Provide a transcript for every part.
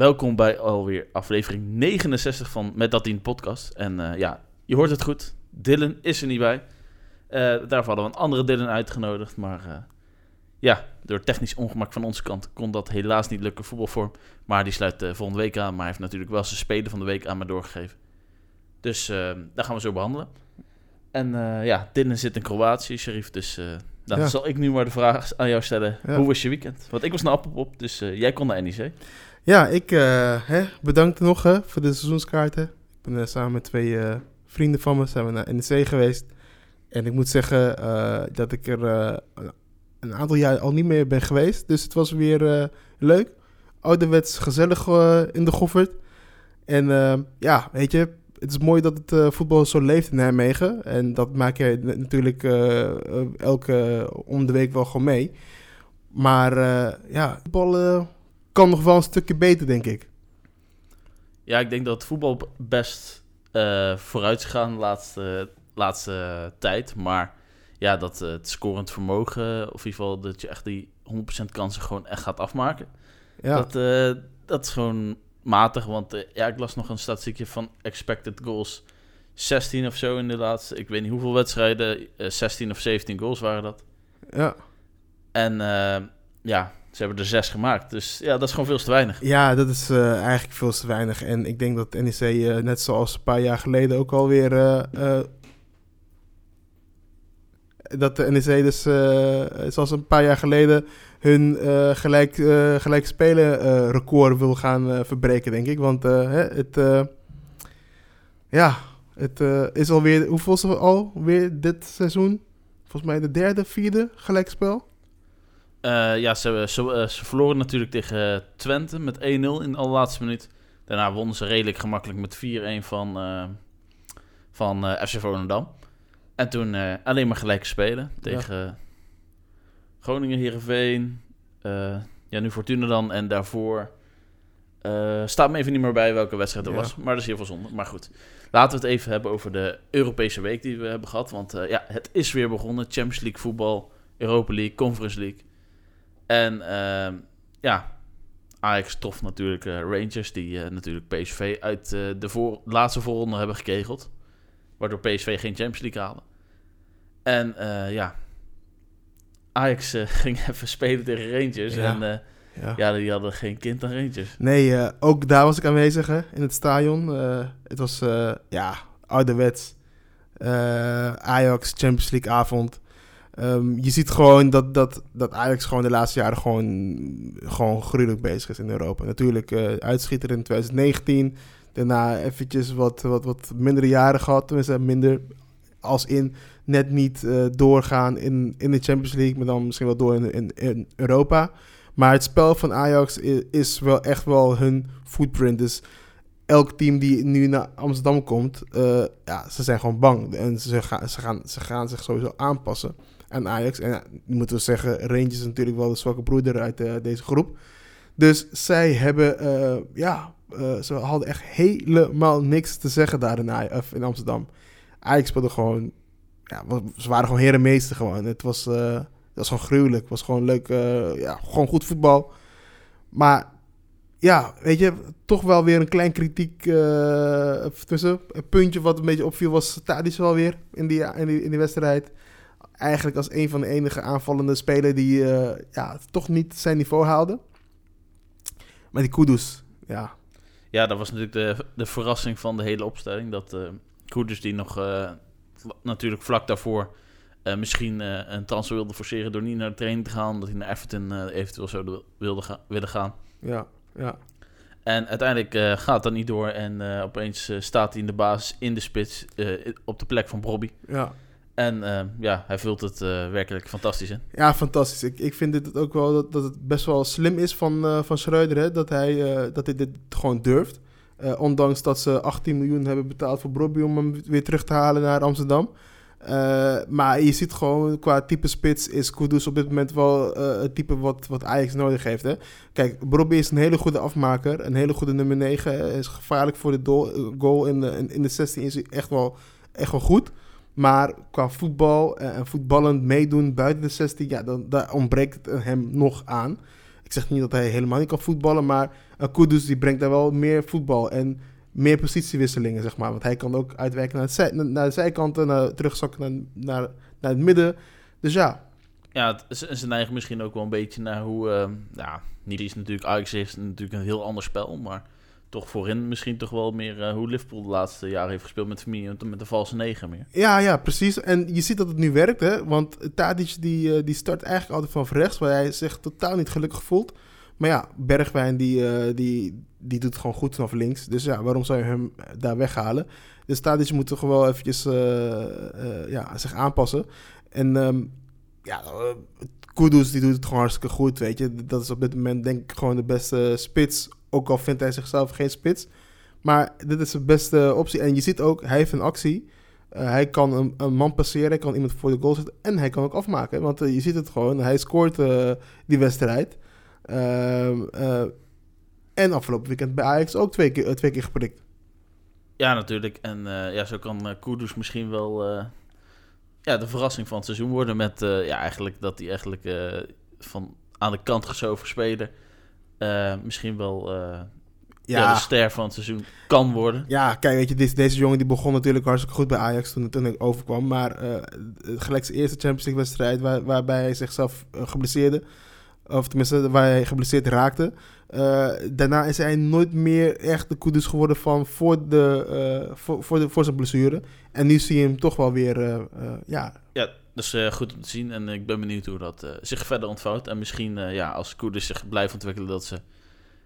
welkom bij alweer aflevering 69 van Met Dat Dien podcast. En eh, ja, je hoort het goed, Dylan is er niet bij. Eh daarvoor hadden we een andere Dylan uitgenodigd, maar eh, ja, door technisch ongemak van onze kant kon dat helaas niet lukken, voetbalvorm. Maar die sluit volgende week aan, maar hij heeft natuurlijk wel zijn spelen van de week aan me doorgegeven. Dus daar gaan we zo behandelen. En ja, Dylan zit in Kroatië, Sharif, dus... dan Ja. zal ik nu maar de vraag aan jou stellen. Ja. Hoe was je weekend? Want ik was naar Appelpop, dus jij kon naar NEC. Ja, ik eh, hè, bedankt nog voor de seizoenskaarten. Ik ben eh, samen met twee eh, vrienden van me zijn we naar NEC geweest. En ik moet zeggen dat ik er een aantal jaar al niet meer ben geweest. Dus het was weer leuk. Ouderwets gezellig in de Goffert. En ja, weet je, het is mooi dat het voetbal zo leeft in Nijmegen. En dat maak je natuurlijk elke om de week wel gewoon mee. Maar ja, voetbal kan nog wel een stukje beter, denk ik. Ja, ik denk dat het voetbal best eh vooruit is gegaan de laatste, laatste tijd. Maar ja, dat eh, het scorend vermogen, of in ieder geval dat je echt die 100% kansen gewoon echt gaat afmaken. Ja, Dat, eh, dat is gewoon matig. Want eh, ja, ik las nog een statistiekje van expected goals. 16 of zo in de laatste, ik weet niet hoeveel wedstrijden. eh, 16 of 17 goals waren dat. ja. En eh, ja, ze hebben er zes gemaakt. Dus ja, dat is gewoon veel te weinig. ja, dat is eh, eigenlijk veel te weinig. En ik denk dat NEC, eh, net zoals een paar jaar geleden, ook alweer... eh, dat de NEC dus, zoals een paar jaar geleden, hun gelijk, gelijk spelen record wil gaan verbreken, denk ik. Want het... ja, het is alweer... Hoeveel is er alweer dit seizoen? Volgens mij de derde, vierde gelijkspel. Eh, ja, ze, ze, eh, ze verloren natuurlijk tegen Twente met 1-0 in de allerlaatste minuut. Daarna wonnen ze redelijk gemakkelijk met 4-1 van, eh van FC Volendam. En toen alleen maar gelijke spelen tegen Groningen, Heerenveen, ja, nu Fortuna dan. En daarvoor staat me even niet meer bij welke wedstrijd er Ja. was. Maar dat is heel veel zonde. Maar goed, laten we het even hebben over de Europese week die we hebben gehad. Want ja, het is weer begonnen. Champions League voetbal, Europa League, Conference League. En ehm, ja, Ajax trof natuurlijk eh, Rangers, die eh, natuurlijk PSV uit eh, de voor, laatste voorronde hebben gekegeld. Waardoor PSV geen Champions League haalde. En ja, Ajax ging even spelen tegen Rangers. Ja. En Ja. ja, die hadden geen kind aan Rangers. Nee, ook daar was ik aanwezig hè, in het stadion. Het was, eh, ja, ouderwets. Ajax Champions League avond. Ehm, je ziet gewoon dat, dat, dat Ajax gewoon de laatste jaren gewoon, gewoon gruwelijk bezig is in Europa. Natuurlijk eh uitschieter in 2019. Daarna eventjes wat, wat, wat mindere jaren gehad. Tenminste, minder als in net niet eh, doorgaan in, in de Champions League. Maar dan misschien wel door in, in, Europa. Maar het spel van Ajax is wel echt wel hun footprint. Dus elk team die nu naar Amsterdam komt, eh, ja, ze zijn gewoon bang. En ze gaan, ze, gaan, ze gaan zich sowieso aanpassen aan Ajax. En moeten we zeggen, Rangers is natuurlijk wel de zwakke broeder uit eh, deze groep. Dus zij hebben, eh, ja, eh, ze hadden echt helemaal niks te zeggen daar in, in Amsterdam. Ajax speelde gewoon, ja, ze waren gewoon herenmeester gewoon. Het was, het was gewoon gruwelijk. Het was gewoon leuk, ja, gewoon goed voetbal. Maar ja, weet je, toch wel weer een klein kritiek tussen. Een puntje wat een beetje opviel was Tadic wel weer in die, in die, in die wedstrijd. Eigenlijk als een van de enige aanvallende spelers die eh, ja, toch niet zijn niveau haalde. Maar die Kudus, ja, Ja, dat was natuurlijk de, de verrassing van de hele opstelling. Dat eh Koeders die nog eh, natuurlijk vlak daarvoor misschien een transfer wilde forceren door niet naar de training te gaan. Dat hij naar Everton eventueel zou wilde willen gaan. ja, ja. En uiteindelijk gaat dat niet door. En opeens staat hij in de basis in de spits op de plek van Bobby. ja. En eh, ja, hij vult het eh, werkelijk fantastisch in. Ja, fantastisch. Ik, ik vind dit ook wel dat, dat het best wel slim is van, eh van Schreuder, hè, dat, hij, eh, dat hij dit gewoon durft. Ondanks dat ze 18 miljoen hebben betaald voor Brobby om hem weer terug te halen naar Amsterdam. Maar je ziet gewoon, qua type spits is Kudus op dit moment wel het type wat, wat Ajax nodig heeft. Hè? Kijk, Brobby is een hele goede afmaker, een hele goede nummer 9. Hij is gevaarlijk voor de goal in de, in, de 16 is hij echt wel, echt wel goed. Maar qua voetbal eh, en voetballend meedoen buiten de 16, ja, dan, daar ontbreekt hem nog aan. ik zeg niet dat hij helemaal niet kan voetballen, maar Kudus die brengt daar wel meer voetbal en meer positiewisselingen, zeg maar. Want hij kan ook uitwijken naar, de zijkanten, naar, terugzakken naar, naar, het midden. Dus ja. Ja, ze, ze neigen misschien ook wel een beetje naar hoe... Uh, ja, niet is natuurlijk... Ajax heeft natuurlijk een heel ander spel, maar toch voorin misschien toch wel meer uh, hoe Liverpool de laatste jaren heeft gespeeld met familie met de valse negen meer. Ja, ja, precies. En je ziet dat het nu werkt, hè. Want Tadic die, uh, die start eigenlijk altijd van rechts, waar hij zich totaal niet gelukkig voelt. Maar ja, Bergwijn die, uh, die, die doet gewoon goed vanaf links. Dus ja, waarom zou je hem daar weghalen? Dus Tadic moet toch wel eventjes ja, zich aanpassen. En um, ja, Kudus die doet het gewoon hartstikke goed, weet je. Dat is op dit moment denk ik gewoon de beste spits ook al vindt hij zichzelf geen spits. Maar dit is de beste optie. En je ziet ook, hij heeft een actie. Uh, hij kan een, man passeren, hij kan iemand voor de goal zetten en hij kan ook afmaken. Want uh, je ziet het gewoon, hij scoort uh, die wedstrijd. Ehm, en afgelopen weekend bij Ajax ook twee keer, twee keer geprikt. Ja, natuurlijk. En ja, zo kan Kudus misschien wel ja, de verrassing van het seizoen worden. Met ja, eigenlijk dat hij eigenlijk van aan de kant geschoven speler uh, misschien wel ja. ja. de ster van het seizoen kan worden. Ja, kijk, weet je, deze, deze jongen die begon natuurlijk hartstikke goed bij Ajax toen, toen ik overkwam. Maar uh, gelijk zijn eerste Champions League wedstrijd waar, waarbij hij zichzelf geblesseerde. Of tenminste, waar hij geblesseerd raakte. Daarna is hij nooit meer echt de koeders geworden van voor, de, voor, voor, de, voor zijn blessure. En nu zie je hem toch wel weer, ja... Ja, dus uh, goed om te zien. En ik ben benieuwd hoe dat uh, zich verder ontvouwt. En misschien, uh, ja, als Koerders zich blijft ontwikkelen, dat ze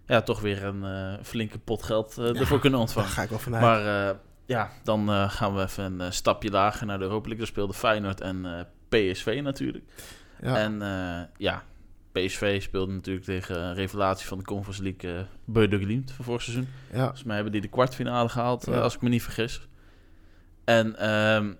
ja, toch weer een flinke pot geld ervoor kunnen ontvangen. Daar ga ik wel vanuit. Maar ja, dan gaan we even een stapje lager naar de Europa League. Daar speelde Feyenoord en PSV natuurlijk. Ja. En ja, PSV speelde natuurlijk tegen revelatie van de Conference League uh, Beude Glimt van vorig seizoen. Ja. Volgens mij hebben die de kwartfinale gehaald, ja. als ik me niet vergis. En um,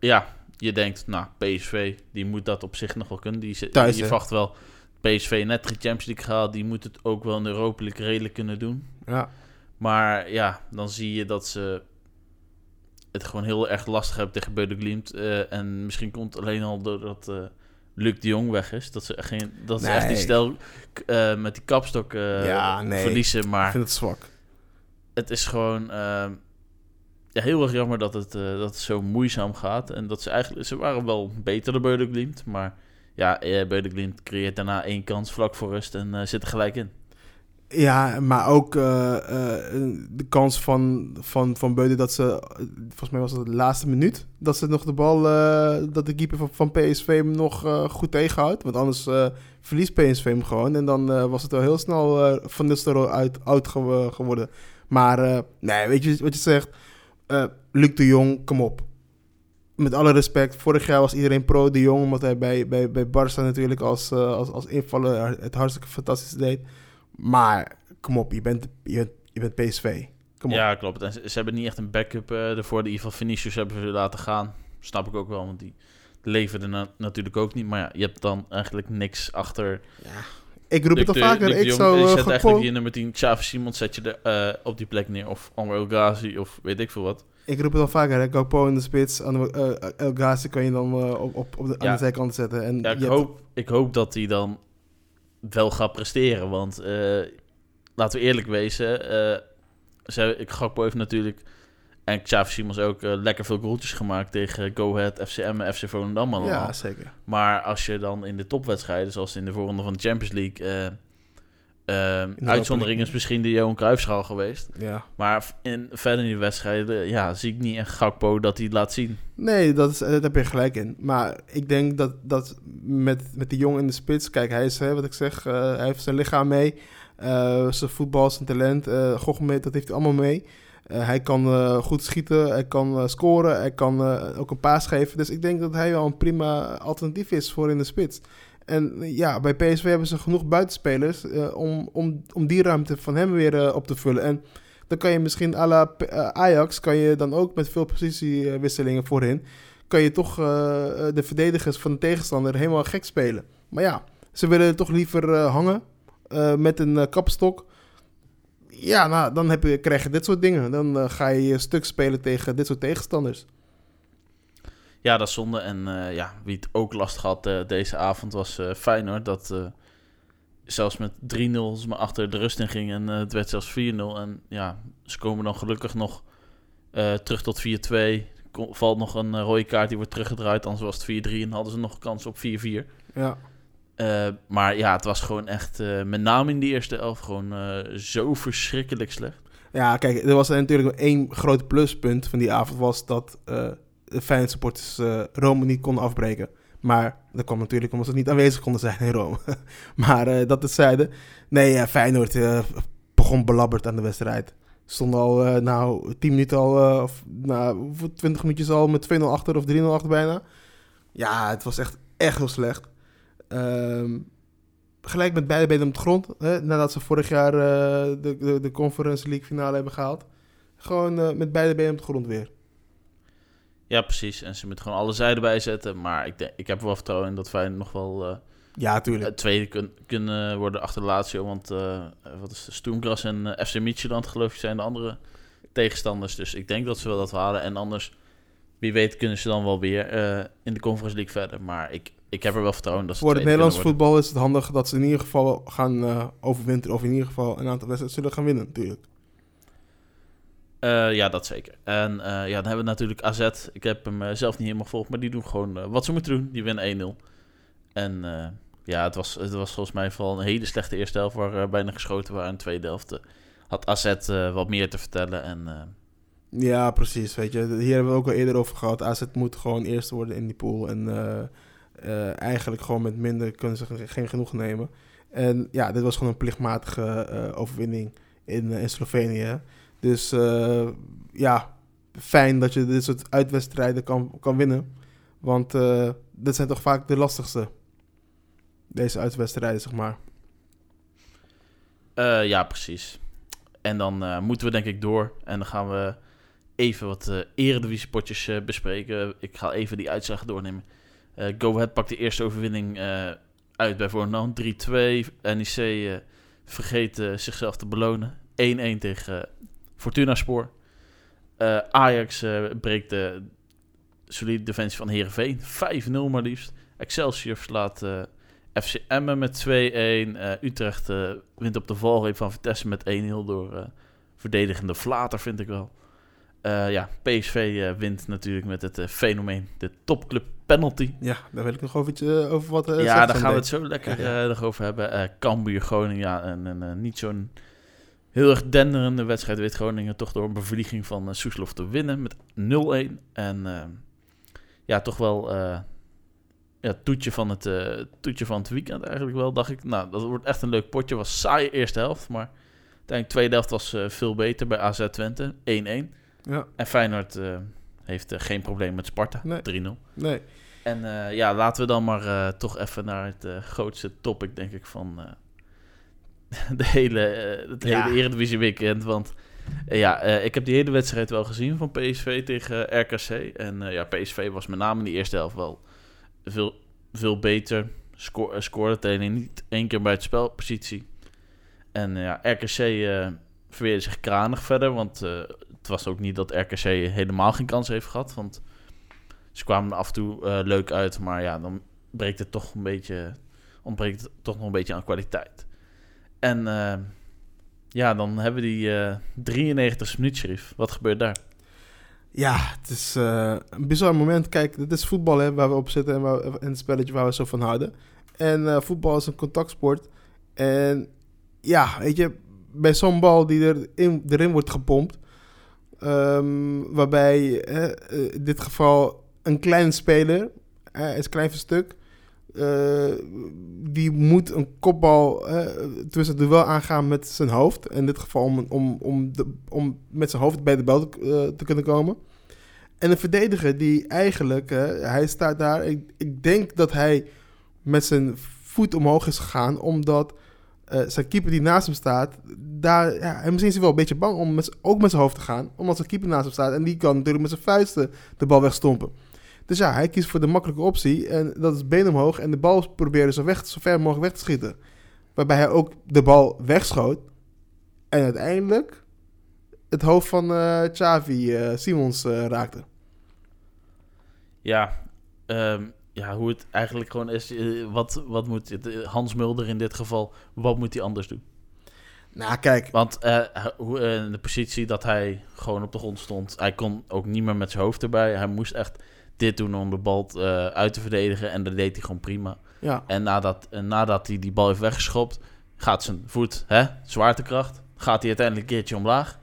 ja, je denkt, nou, PSV, die moet dat op zich nog wel kunnen. Die, Thuis, je verwacht wel, PSV net de Champions League gehaald, die moet het ook wel in de Europa League redelijk kunnen doen. Ja. Maar ja, dan zie je dat ze het gewoon heel erg lastig hebben tegen Beude Glimt. Uh, en misschien komt alleen al doordat uh, Luc de Jong weg is. Dat ze, geen, dat ze echt die stel uh, met die kapstok ja, nee. verliezen. Maar ik vind het zwak. Het is gewoon ehm, ja, heel erg jammer dat het, uh, dat het zo moeizaam gaat. En dat ze eigenlijk... Ze waren wel beter dan Beudeglimt. Maar ja, Beudeglimt creëert daarna één kans vlak voor rust en zit er gelijk in. Ja, maar ook de kans van, van, van Beude dat ze... Volgens mij was het de laatste minuut. Dat ze nog de bal... dat de keeper van, van PSV hem nog goed tegenhoudt. Want anders verliest PSV hem gewoon. En dan was het wel heel snel van Nistelrooy uit, oud geworden. Maar nee, weet je wat je zegt Luc de Jong, kom op. Met alle respect, vorig jaar was iedereen pro de Jong, omdat hij bij, bij, bij Barça natuurlijk als, als, als invaller het hartstikke fantastisch deed. Maar kom op, je bent, je bent, je bent PSV. Kom ja, klopt. En ze, ze, hebben niet echt een backup uh, ervoor. De Ivan Vinicius hebben ze laten gaan. Snap ik ook wel, want die leverde na natuurlijk ook niet. Maar ja, je hebt dan eigenlijk niks achter. Ja. Ik roep het al vaker. ik zou. Je zet uh, eigenlijk je nummer 10, Xavi Simons, zet je er, uh, op die plek neer. Of Anwar El Ghazi, of weet ik veel wat. Ik roep het al vaker. Hè? Gakpo in de spits. Uh, El Ghazi kan je dan uh, op, op, op de, ja. aan de zijkant zetten. En ja, ik, hoop, ik hoop dat hij dan wel gaat presteren. Want uh, laten we eerlijk wezen. Ze, ik, Gakpo heeft natuurlijk en Xavi Simons ook uh, lekker veel goaltjes gemaakt tegen Go Ahead, FCM en FC Volendam allemaal. Ja, zeker. Maar als je dan in de topwedstrijden, zoals in de voorronde van de Champions League... Uh, uh, uitzondering is misschien de Johan Cruijffschaal geweest. Ja. Maar in, verder in die wedstrijden ja, zie ik niet echt Gakpo dat hij het laat zien. Nee, dat, is, dat heb je gelijk in. Maar ik denk dat, dat met, met die jongen in de spits... Kijk, hij is, hè, wat ik zeg, hij heeft zijn lichaam mee. zijn voetbal, zijn talent, uh, mee, dat heeft hij allemaal mee. Uh, hij kan uh, goed schieten, hij kan uh, scoren, hij kan ook een paas geven. Dus ik denk dat hij wel een prima alternatief is voor in de spits. En ja, bij PSV hebben ze genoeg buitenspelers om, om, om die ruimte van hem weer op te vullen. En dan kan je misschien à la Ajax, kan je dan ook met veel positiewisselingen voorin, kan je toch de verdedigers van de tegenstander helemaal gek spelen. Maar ja, ze willen toch liever hangen met een kapstok ja, nou, dan heb je, krijg je dit soort dingen. Dan uh, ga je stuk spelen tegen dit soort tegenstanders. Ja, dat is zonde. En uh, ja, wie het ook last had uh, deze avond was Feyenoord. Dat zelfs met 3-0 maar achter de rust in ging. En eh, het werd zelfs 4-0. En ja, ze komen dan gelukkig nog eh, terug tot 4-2. Ko- Valt nog een eh, rode kaart, die wordt teruggedraaid. Anders was het 4-3 en hadden ze nog kans op 4-4. Ja. Eh, maar ja, het was gewoon echt, eh, met name in die eerste elf, gewoon eh, zo verschrikkelijk slecht. Ja, kijk, er was natuurlijk één groot pluspunt van die avond... was dat eh Feyenoord supporters eh, Rome niet konden afbreken. Maar dat kwam natuurlijk omdat ze niet aanwezig konden zijn in Rome. maar eh, dat is zijde. Nee, ja, Feyenoord begon belabberd aan de wedstrijd. Stond al, nou, 10 minuten al, of nou, hoeveel- 20 minuutjes al met 2-0 achter of 3-0 achter bijna. Ja, het was echt, echt heel slecht. Ehm, gelijk met beide benen op de grond. Hè, nadat ze vorig jaar de, de, de Conference League finale hebben gehaald. Gewoon met beide benen op de grond weer. Ja, precies. En ze moeten gewoon alle zijden bijzetten. Maar ik, denk, ik heb wel vertrouwen in dat Feyenoord nog wel eh, Ja, tuurlijk. het tweede kun- kunnen worden achter de Lazio. Want eh, wat is? Stoemgras en eh, FC Midtjylland geloof ik zijn de andere tegenstanders. Dus ik denk dat ze wel dat halen. En anders, wie weet, kunnen ze dan wel weer eh, in de Conference League verder. Maar ik, ik heb er wel vertrouwen dat ze Voor het Nederlands voetbal is het handig dat ze in ieder geval gaan eh, overwinteren. Of in ieder geval een aantal wedstrijden zullen gaan winnen, natuurlijk. Eh, ja, dat zeker. En eh, ja, dan hebben we natuurlijk AZ. Ik heb hem eh, zelf niet helemaal gevolgd, maar die doen gewoon wat ze moeten doen. Die winnen 1-0. En ja, het was, het was volgens mij vooral een hele slechte eerste helft waar bijna geschoten waren. En de tweede helft had AZ wat meer te vertellen. En Ja, precies. Weet je, hier hebben we ook al eerder over gehad. AZ moet gewoon eerst worden in die pool. En eigenlijk gewoon met minder kunnen ze ge- geen genoeg nemen. En ja, dit was gewoon een plichtmatige overwinning in, in Slovenië. Dus eh, ja, fijn dat je dit soort uitwedstrijden kan, kan winnen. Want eh, dit zijn toch vaak de lastigste. Deze uitwedstrijden, zeg maar. eh, ja, precies. En dan moeten we denk ik door. En dan gaan we even wat eh eredivisiepotjes bespreken. Ik ga even die uitslagen doornemen. Go Ahead pakt de eerste overwinning uit bij Volendam. 3-2. NEC vergeet zichzelf te belonen. 1-1 tegen eh, Fortuna Spoor. Eh, Ajax eh, breekt de solide defensie van Heerenveen. 5-0 maar liefst. Excelsior verslaat eh, FC Emmen met 2-1. Eh, Utrecht wint op de valreep van Vitesse met 1-0 door verdedigende Vlater, vind ik wel. Eh, ja, PSV eh, wint natuurlijk met het fenomeen, de topclub penalty. Ja, daar wil ik nog over, iets, over wat ja, daar gaan we het zo lekker Ja, ja. nog over hebben. Cambuur Groningen, ja, en, en niet zo'n heel erg denderende wedstrijd. Weet Groningen toch door een bevlieging van uh, Soeslof te winnen met 0-1. En eh, ja, toch wel eh ja, toetje, van het, eh, toetje van het weekend eigenlijk wel, dacht ik. Nou, dat wordt echt een leuk potje. Was saai eerste helft, maar uiteindelijk tweede helft was eh, veel beter bij AZ Twente. 1-1. Ja, En Feyenoord eh, heeft eh, geen probleem met Sparta. Nee. 3-0. nee. En eh, ja, laten we dan maar eh, toch even naar het eh, grootste topic, denk ik, van eh, de hele, eh, het Ja. hele Eredivisie weekend. Want eh, ja, eh, ik heb die hele wedstrijd wel gezien van PSV tegen RKC. En ja, PSV was met name in die eerste helft wel veel, veel beter. Sco eh, scoorde het alleen niet één keer bij het spelpositie. En ja, RKC eh verweerde zich kranig verder, want het was ook niet dat RKC helemaal geen kans heeft gehad. Want ze kwamen af en toe leuk uit, maar ja, dan breekt het toch een beetje, ontbreekt het toch nog een beetje aan kwaliteit. En eh, ja, dan hebben we die eh 93 minuut, Sheriff. Wat gebeurt daar? Ja, het is eh, een bizar moment. Kijk, dit is voetbal hè, waar we op zitten en, waar, het spelletje waar we zo van houden. En eh, voetbal is een contactsport. En ja, weet je, bij zo'n bal die erin, erin wordt gepompt, ehm, waarbij in dit geval een kleine speler, eh, is klein stuk, eh, die moet een kopbal tussen het duel aangaan met zijn hoofd. In dit geval om, om, om, de, om met zijn hoofd bij de bal te, eh, kunnen komen. En een verdediger die eigenlijk, hij staat daar, ik, ik denk dat hij met zijn voet omhoog is gegaan, omdat eh, zijn keeper die naast hem staat, daar, ja, en misschien is hij wel een beetje bang om ook met zijn hoofd te gaan, omdat zijn keeper naast hem staat en die kan natuurlijk met zijn vuisten de bal wegstompen. Dus ja, hij kiest voor de makkelijke optie en dat is been omhoog en de bal proberen zo, weg, zo ver mogelijk weg te schieten. Waarbij hij ook de bal wegschoot en uiteindelijk het hoofd van eh Xavi eh, Simons eh, raakte. Ja, ehm, ja, hoe het eigenlijk gewoon is. Wat, wat moet het, Hans Mulder in dit geval, wat moet hij anders doen? Nou, kijk. Want in de positie dat hij gewoon op de grond stond, hij kon ook niet meer met zijn hoofd erbij. Hij moest echt dit doen om de bal eh, uit te verdedigen en dat deed hij gewoon prima. Ja, En nadat, en nadat hij die bal heeft weggeschopt, gaat zijn voet, hè, zwaartekracht, gaat hij uiteindelijk een keertje omlaag.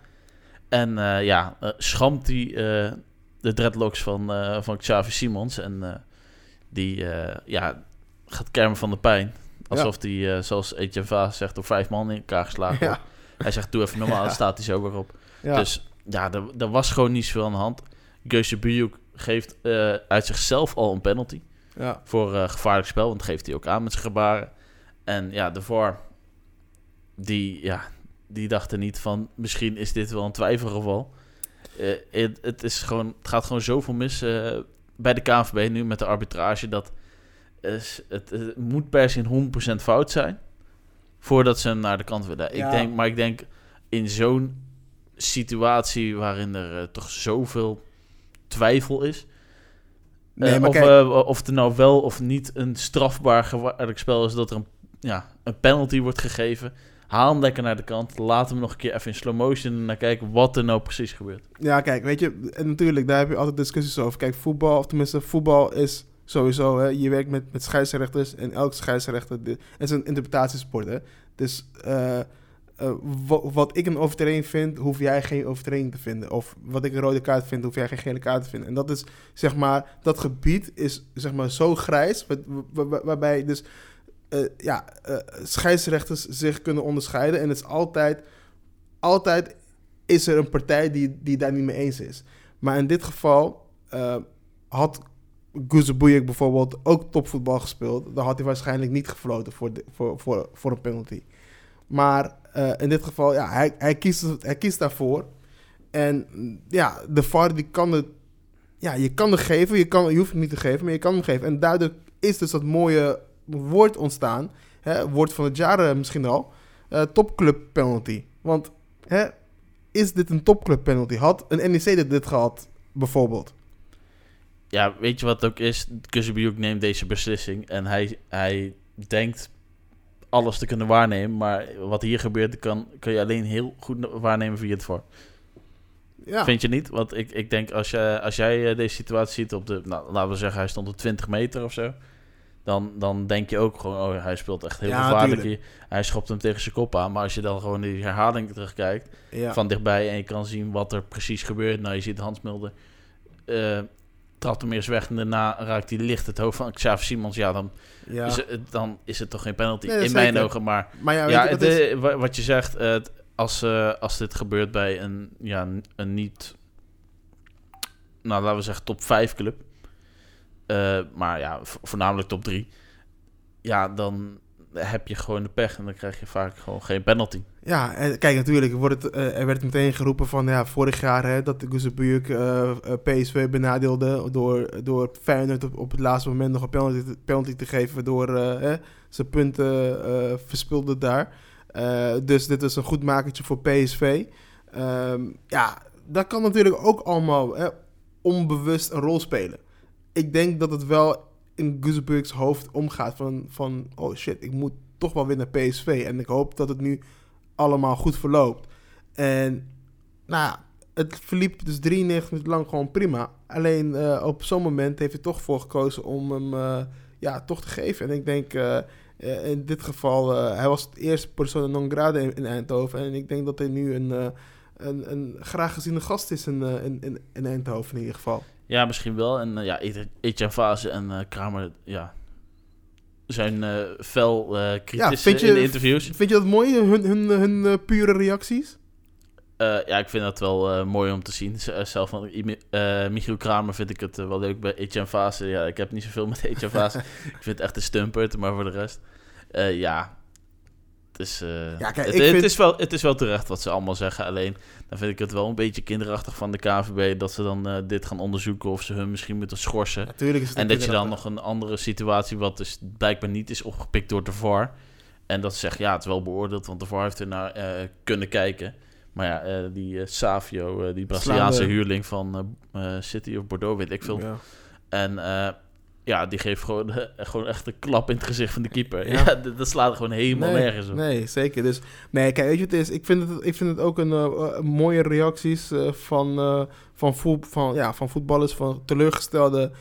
En eh, ja, eh, schampt hij eh, de dreadlocks van, eh, van Xavi Simons. En eh, die eh, ja, gaat kermen van de pijn. Alsof hij, eh, zoals Etienne Vaas zegt, door vijf man in elkaar geslagen ja, Hij zegt, doe even normaal, staat hij zo weer op. ja. Dus ja, er, er was gewoon niet zoveel aan de hand. Geusje Bujuk geeft eh, uit zichzelf al een penalty ja. voor eh, gevaarlijk spel. Want dat geeft hij ook aan met zijn gebaren. En ja, de VAR, die, ja, die dacht er niet van... misschien is dit wel een twijfelgeval. Eh, het, het, is gewoon, het gaat gewoon zoveel mis bij de KNVB nu met de arbitrage... dat is, het, het moet per se 100% fout zijn... voordat ze hem naar de kant willen. Ja. Ik denk, maar ik denk in zo'n situatie waarin er toch zoveel twijfel is... Nee, Eh, maar of, kijk, eh, of het nou wel of niet een strafbaar gevaarlijk spel is dat er een, ja, een penalty wordt gegeven. Haal hem lekker naar de kant. Laat hem nog een keer even in slow motion naar kijken wat er nou precies gebeurt. ja, kijk, weet je, en natuurlijk, daar heb je altijd discussies over. Kijk, voetbal, of tenminste, voetbal is sowieso, hè, je werkt met, met scheidsrechters en elke scheidsrechter, het is een interpretatiesport, hè. Dus eh, eh, wa- wat ik een overtreding vind, hoef jij geen overtreding te vinden. Of wat ik een rode kaart vind, hoef jij geen gele kaart te vinden. En dat is, zeg maar, dat gebied is, zeg maar, zo grijs, wa- wa- wa- waarbij dus, eh, ja, eh, scheidsrechters zich kunnen onderscheiden. En het is altijd, altijd is er een partij die, die daar niet mee eens is. Maar in dit geval had Guzebujek bijvoorbeeld ook topvoetbal gespeeld. Dan had hij waarschijnlijk niet gefloten voor, de, voor, voor, voor een penalty. Maar eh, in dit geval, ja, hij, hij, kiest, hij kiest daarvoor. En ja, de VAR die kan het... Ja, je kan het geven, je, kan, je hoeft het niet te geven, maar je kan hem geven. En daardoor is dus dat mooie woord ontstaan. Hè, woord van het jaar eh, misschien al. eh, topclub penalty. Want hè, is dit een topclub penalty? Had een NEC dit, dit gehad, bijvoorbeeld? Ja, weet je wat ook is? Kuzebiuk neemt deze beslissing en hij, hij denkt alles te kunnen waarnemen. Maar wat hier gebeurt, kan, kan je alleen heel goed waarnemen via het VAR. Ja, Vind je niet? Want ik, ik denk als, je, als jij eh, deze situatie ziet op de, nou, laten we zeggen, hij stond op 20 meter of zo. Dan, dan denk je ook gewoon, oh, hij speelt echt heel Ja, gevaarlijk tuurlijk. hier. Hij schopt hem tegen zijn kop aan. Maar als je dan gewoon die herhaling terugkijkt ja. van dichtbij en je kan zien wat er precies gebeurt. Nou, je ziet Hans Mulder, eh trapt hem eerst weg en daarna raakt hij licht het hoofd van Xavier Simons. Ja, dan, ja. is, het, dan is het toch geen penalty Nee, in mijn ogen. Maar maar ja, je, het, is- wa- wat je zegt, als, eh, als dit gebeurt bij een, ja, een- niet, nou laten we zeggen top 5 club, eh, maar ja, vo- voornamelijk top 3, ja, dan heb je gewoon de pech en dan krijg je vaak gewoon geen penalty. Ja, en kijk, natuurlijk wordt het, eh, er werd meteen geroepen van ja, vorig jaar hè, dat de eh eh, PSV benadeelde door, door Feyenoord op, het laatste moment nog een penalty, penalty te geven, waardoor hè, zijn punten verspilde daar. Dus dit is een goed makertje voor PSV. Ehm, ja, dat kan natuurlijk ook allemaal onbewust een rol spelen. Ik denk dat het wel in Guzebujuks hoofd omgaat van, van oh shit, ik moet toch wel weer naar PSV. En ik hoop dat het nu allemaal goed verloopt. En nou het verliep dus 93 minuten lang gewoon prima. Alleen eh, op zo'n moment heeft hij toch voor gekozen om hem eh, ja, toch te geven. En ik denk eh, in dit geval, hij was het eerste persoon non grata in, in Eindhoven. En ik denk dat hij nu een, een, een graag geziene gast is in, in, in Eindhoven in ieder geval. Ja, misschien wel. En eh, ja, Etienne- Fase en eh, Kramer, ja, zijn eh fel eh kritisch in de interviews. Vind je dat mooi, hun, hun, hun, pure reacties? Ja, ik vind dat wel mooi om te zien. Zelf van Michiel Kramer vind ik het wel leuk bij Etienne Fase. Ja, ik heb niet zoveel met Etienne Fase. ik vind het echt een stumpert, maar voor de rest... ja, het is, eh, Ja, kijk, het, is wel, het is wel terecht wat ze allemaal zeggen. Alleen, dan vind ik het wel een beetje kinderachtig van de KVB... dat ze dan eh, dit gaan onderzoeken of ze hun misschien moeten schorsen. Natuurlijk is het En dat je dan nog een andere situatie, wat dus blijkbaar niet is opgepikt door de VAR. En dat ze zeggen, ja, het is wel beoordeeld, want de VAR heeft er naar eh, kunnen kijken. Maar ja, die Savio, die Braziliaanse Slaande. huurling van City of Bordeaux, weet ik veel. Ja. En ja, die geeft gewoon, gewoon echt een klap in het gezicht van de keeper. Ja. Ja, dat, slaat er gewoon helemaal nee, nergens op. Nee, zeker. Dus, nee, kijk, weet je wat het is? Ik vind het, ik vind het ook een eh, eh, mooie reacties eh, van, van, voet, van, ja, van voetballers, van teleurgestelde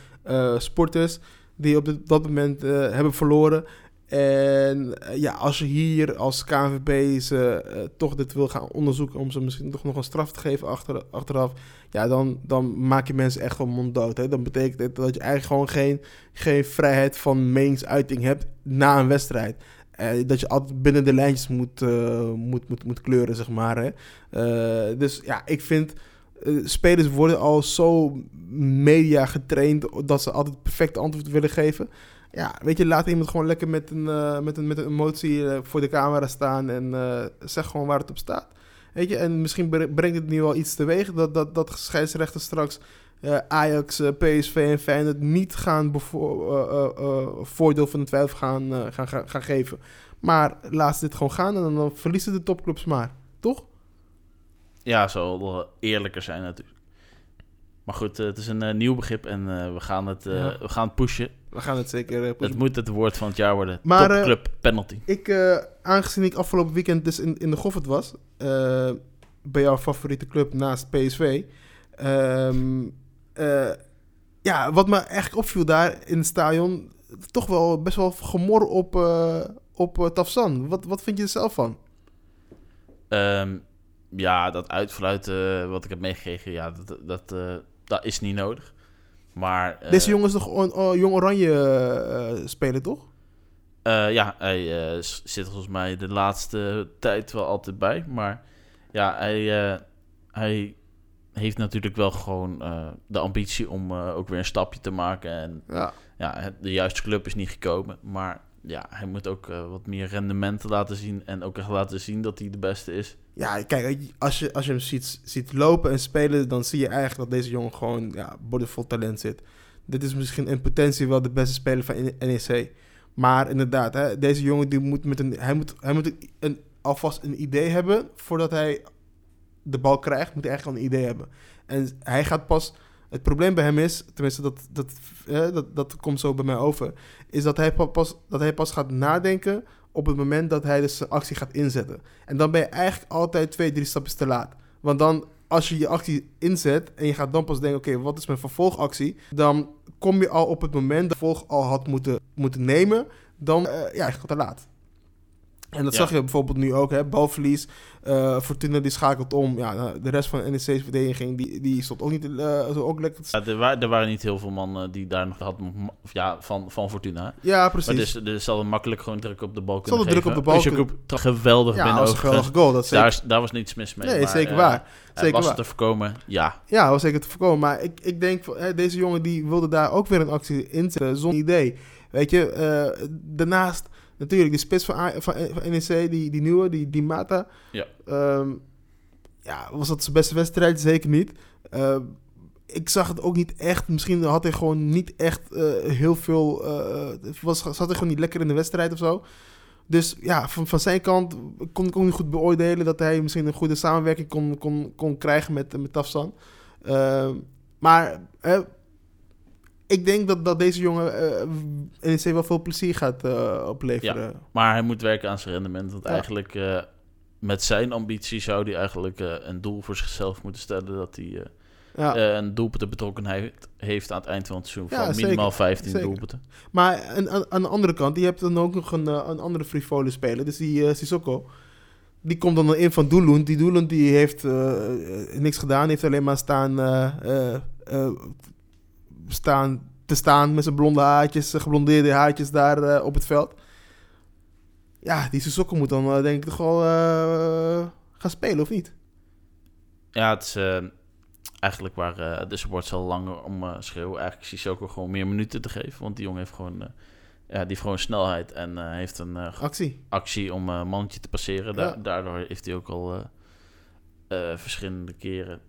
sporters die op dit- dat moment hebben verloren. En eh, ja, als je hier als KNVB ze eh, toch dit wil gaan onderzoeken om ze misschien toch nog een straf te geven achter, achteraf, ja, dan, dan maak je mensen echt gewoon monddood. Hè? Dan betekent het dat je eigenlijk gewoon geen, geen vrijheid van meningsuiting hebt na een wedstrijd. Eh, dat je altijd binnen de lijntjes moet, moet, moet, moet kleuren, zeg maar. Hè? Dus ja, ik vind... spelers worden al zo media getraind... dat ze altijd perfecte antwoord willen geven. Ja, weet je, laat iemand gewoon lekker met een, eh, met een, met een emotie eh, voor de camera staan... en eh, zeg gewoon waar het op staat. Weet je, en misschien bre- brengt het nu wel iets teweeg... dat, dat, dat scheidsrechters straks... Ajax, PSV en Feyenoord niet gaan voordeel van de twijfel gaan, gaan, gaan, gaan geven. Maar laat ze dit gewoon gaan en dan, dan verliezen de topclubs maar. Toch? Ja, wel eerlijker zijn natuurlijk. Maar goed, het is een nieuw begrip en we, gaan het, Ja. we gaan het pushen. We gaan het zeker eh. Het moet het woord van het jaar worden. Maar, eh, Topclub penalty. Ik, eh, aangezien ik afgelopen weekend dus in, in de Goffert was... eh, bij jouw favoriete club naast PSV... ehm, eh, ja, wat me eigenlijk opviel daar in het stadion... toch wel best wel gemor op, eh op eh, Tafsan. Wat, wat vind je er zelf van? Ehm, ja, dat uitfluiten eh, wat ik heb meegekregen, ja, dat, dat, eh, dat is niet nodig. Maar eh, Deze jongens toch on- oh, Jong Oranje eh, spelen, toch? eh, ja, hij zit volgens mij de laatste tijd wel altijd bij. Maar ja, hij, hij heeft natuurlijk wel gewoon de ambitie om ook weer een stapje te maken. En Ja. ja, de juiste club is niet gekomen. Maar ja, hij moet ook eh, wat meer rendementen laten zien. En ook echt laten zien dat hij de beste is. Ja, kijk, als je, als je hem ziet, ziet lopen en spelen, dan zie je eigenlijk dat deze jongen gewoon ja, boordevol talent zit. Dit is misschien in potentie wel de beste speler van NEC. Maar inderdaad, hè, deze jongen die moet met een, hij moet, hij moet een- alvast een idee hebben voordat hij de bal krijgt, moet hij eigenlijk al een idee hebben. En hij gaat pas. Het probleem bij hem is, tenminste dat, dat, dat, dat komt zo bij mij over, is dat hij pa- pas, dat hij pas gaat nadenken op het moment dat hij dus actie gaat inzetten. En dan ben je eigenlijk altijd twee, drie stapjes te laat. Want dan, als je je actie inzet en je gaat dan pas denken, oké, wat is mijn vervolgactie? Dan kom je al op het moment dat je vervolg al had moeten, moeten nemen, dan eh, ja, je gaat te laat. En dat Ja. zag je bijvoorbeeld nu ook, hè, balverlies. eh Fortuna die schakelt om. Ja, nou, de rest van de NEC's verdediging, die, die stond ook niet eh, zo ook lekker Ja, er, wa- er waren niet heel veel mannen die daar nog hadden, of ja, van, van Fortuna. Ja, precies. Maar dus, dus zal makkelijk gewoon druk op de bal kunnen er druk geven. op de bal Dus je kunnen- ook geweldig ja, binnen een geweldige goal. Dat zeker, Daar, daar was niets mis mee. nee, maar, zeker eh, waar. Zeker was waar. het te voorkomen? Ja. Ja, was zeker te voorkomen. Maar ik, ik denk, deze jongen die wilde daar ook weer een actie inzetten zonder idee. Weet je, daarnaast natuurlijk de spits van, van, van NEC, die, die nieuwe, die, die Mata. Ja. Ehm, ja, was dat zijn beste wedstrijd? Zeker niet. Ehm, ik zag het ook niet echt. Misschien had hij gewoon niet echt eh, heel veel... eh, was, zat hij gewoon niet lekker in de wedstrijd of zo. Dus ja, van, van zijn kant kon ik ook niet goed beoordelen... dat hij misschien een goede samenwerking kon, kon, kon krijgen met, met Tafsan. Ehm, maar eh, ik denk dat, dat deze jongen eh NEC wel veel plezier gaat eh, opleveren. Maar hij moet werken aan zijn rendement. Want Ja. eigenlijk eh, met zijn ambitie zou hij eigenlijk een doel voor zichzelf moeten stellen. Dat hij Ja. een doelpunten betrokkenheid heeft aan het eind van het seizoen. Ja, van minimaal 15 Zeker. doelpunten. Maar aan, aan, de andere kant, je hebt dan ook nog een, een andere frivole speler. Dus die Sissoko. Die komt dan in van Doelund. Die Doelund die heeft niks gedaan. Heeft alleen maar staan, staan te staan met zijn blonde haartjes, zijn geblondeerde haartjes daar eh, op het veld. Ja, die Sissoko moet dan eh, denk ik toch wel eh, gaan spelen, of niet? Ja, het is eh, eigenlijk waar eh, de supporters al langer om eh, schreeuwen. Eigenlijk is ook gewoon meer minuten te geven. Want die jongen heeft gewoon, eh, ja, die heeft gewoon snelheid en eh, heeft een eh, Actie. actie om eh, een mannetje te passeren. Da- Ja. Daardoor heeft hij ook al eh, eh, verschillende keren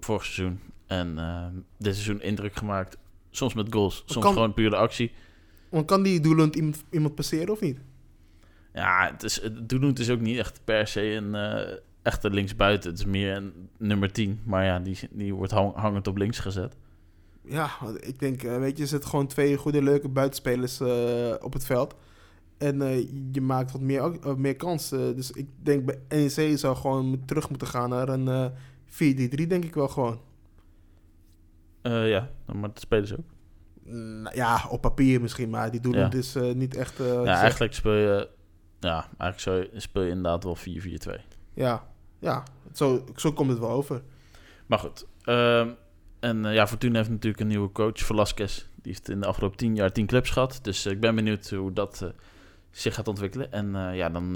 vorig seizoen en eh, dit seizoen indruk gemaakt. Soms met goals, soms kan- gewoon puur de actie. Want kan die Doelund iemand, iemand passeren of niet? Ja, het is, het Doelend is ook niet echt per se een eh, echte linksbuiten. Het is meer een nummer 10. Maar ja, die, die wordt hang- hangend op links gezet. ja, ik denk, eh, weet je, er zitten gewoon twee goede, leuke buitenspelers eh, op het veld. En je maakt wat meer, uh, meer kans. Uh, dus ik denk bij NEC zou gewoon terug moeten gaan naar een uh, 4-3-3, denk ik wel gewoon. Ja, maar dat spelen ze ook. Nou, ja, op papier misschien, maar die doen ja. het dus niet echt... ja, eigenlijk speel je... Ja, eigenlijk speel je inderdaad wel 4-4-2. Ja, ja zo, zo komt het wel over. Maar goed, ehm, en uh, ja, Fortuna heeft natuurlijk een nieuwe coach, Velasquez. Die heeft in de afgelopen tien jaar tien clubs gehad. Dus uh, ik ben benieuwd hoe dat uh, zich gaat ontwikkelen. En ja, dan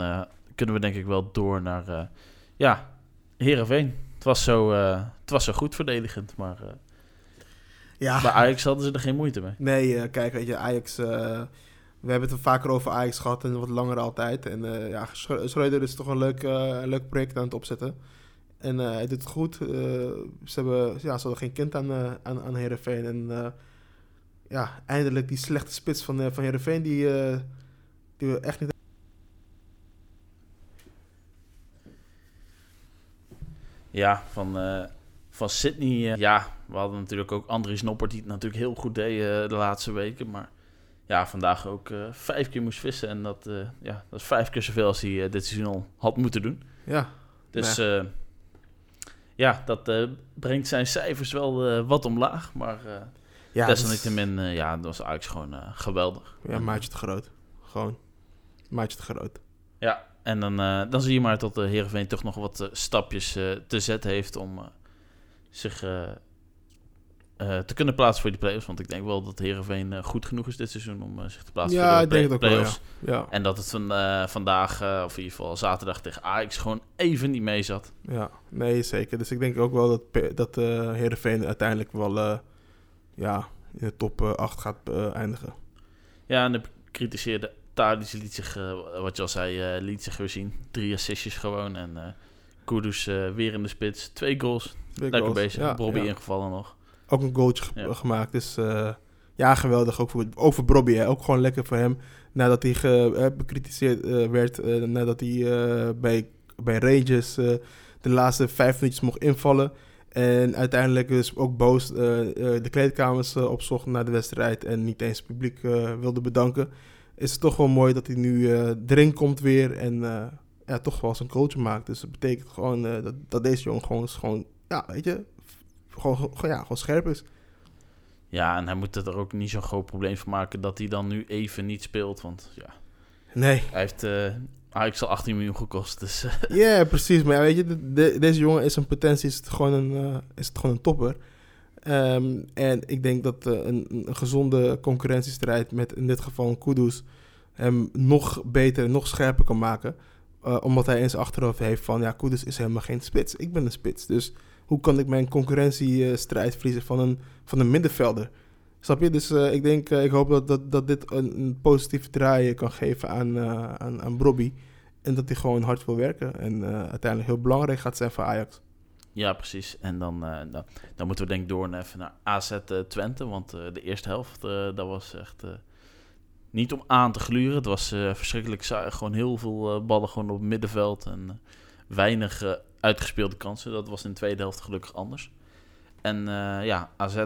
kunnen we denk ik wel door naar ja, Heerenveen. Het was zo, het was zo goed verdedigend, maar ja. bij Ajax hadden ze er geen moeite mee. Nee, kijk, weet je, Ajax... we hebben het er vaker over Ajax gehad en wat langer altijd. En ja, Schreuder is toch een leuk, leuk project aan het opzetten. En hij doet het goed. Ze, hebben, ja, ze hadden geen kind aan, aan, aan Heerenveen. En ja, eindelijk die slechte spits van, van Heerenveen, die, die we echt niet... Ja, van, van Sydney. ja, we hadden natuurlijk ook Andries Noppert, die het natuurlijk heel goed deed de laatste weken. Maar ja, vandaag ook vijf keer moest vissen. En dat, ja, dat is vijf keer zoveel als hij dit seizoen al had moeten doen. Ja. Dus... Nee ja, dat brengt zijn cijfers wel wat omlaag. Maar ja, desalniettemin, ja, dat was eigenlijk gewoon geweldig. Ja, maatje te groot. Gewoon maatje te groot. Ja, en dan, dan zie je maar dat de Heerenveen toch nog wat stapjes te zetten heeft om zich te kunnen plaatsen voor die play-offs. Want ik denk wel dat Heerenveen goed genoeg is dit seizoen om zich te plaatsen ja, voor de play- ik denk ook wel, ja. ja. En dat het van, vandaag, of in ieder geval zaterdag tegen Ajax, gewoon even niet mee zat. Ja, nee, zeker. Dus ik denk ook wel dat, dat uh, Heerenveen uiteindelijk wel uh, ja, in de top uh, 8 gaat eindigen. Ja, en de kritiseerde Tadic liet zich, wat je al zei, liet zich weer zien. Drie assistjes gewoon en Kudus weer in de spits. Twee goals, Twee lekker goals. bezig. Ja, ingevallen nog. Ook een goaltje gemaakt, dus ja, geweldig. Ook voor, ook voor Bobby, hè. ook gewoon lekker voor hem. Nadat hij ge, bekritiseerd werd, nadat hij bij, bij Rangers de laatste vijf minuutjes mocht invallen. En uiteindelijk dus ook boos de kleedkamers opzocht naar de wedstrijd en niet eens het publiek wilde bedanken. Is het toch wel mooi dat hij nu erin komt weer en ja, toch wel zijn coach maakt. Dus dat betekent gewoon dat, dat deze jongen gewoon, gewoon, ja, weet je, gewoon, gewoon, ja, gewoon scherp is. Ja, en hij moet er ook niet zo'n groot probleem van maken dat hij dan nu even niet speelt. Want ja, nee. hij heeft Ajax al 18 miljoen gekost. Dus. Ja, yeah, precies. Maar ja, weet je, de, de, deze jongen is een potentie, is het gewoon een, uh, is het gewoon een topper. Um, en ik denk dat uh, een, een, gezonde concurrentiestrijd met in dit geval een Kudus hem nog beter, nog scherper kan maken. Uh, omdat hij in zijn achterhoofd heeft van, ja, Kudus is helemaal geen spits. Ik ben een spits. Dus hoe kan ik mijn concurrentiestrijd verliezen van een, van een middenvelder? Snap je? Dus uh, ik denk, ik hoop dat, dat, dat dit een, een positieve draai kan geven aan, aan, aan. En dat hij gewoon hard wil werken. En uiteindelijk heel belangrijk gaat zijn voor Ajax. Ja, precies. En dan, dan, dan, moeten we denk ik door even naar AZ Twente. Want de eerste helft, dat was echt niet om aan te gluren. Het was verschrikkelijk saai. Gewoon heel veel ballen gewoon op het middenveld. En weinig uitgespeelde kansen. Dat was in de tweede helft gelukkig anders. En ja, AZ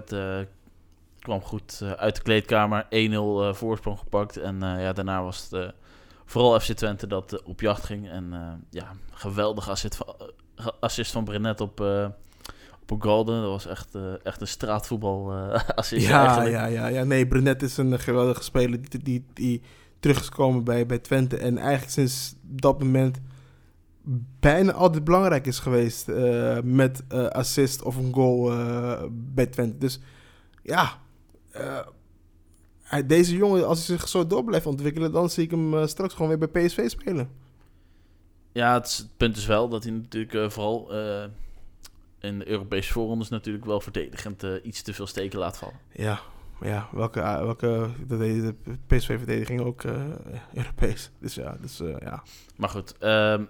kwam goed uit de kleedkamer. 1-0 uh, eh, voorsprong gepakt. En ja, daarna was het vooral FC Twente dat op jacht ging. En ja, geweldig assist van, assist van op, golden. Dat was echt, echt een straatvoetbal assist ja, eigenlijk. Ja, ja, ja. Nee, Brenet is een geweldige speler die, die, die terug is gekomen bij, bij Twente. En eigenlijk sinds dat moment bijna altijd belangrijk is geweest met assist of een goal bij Twente. Dus ja, uh, deze jongen, als hij zich zo door blijft ontwikkelen, dan zie ik hem uh, straks gewoon weer bij PSV spelen. Ja, het, het punt is wel dat hij natuurlijk uh, vooral in de Europese voorrondes natuurlijk wel verdedigend iets te veel steken laat vallen. Ja, ja, welke, welke de, de PSV-verdediging ook Europees. Dus ja, dus ja. Maar goed, um,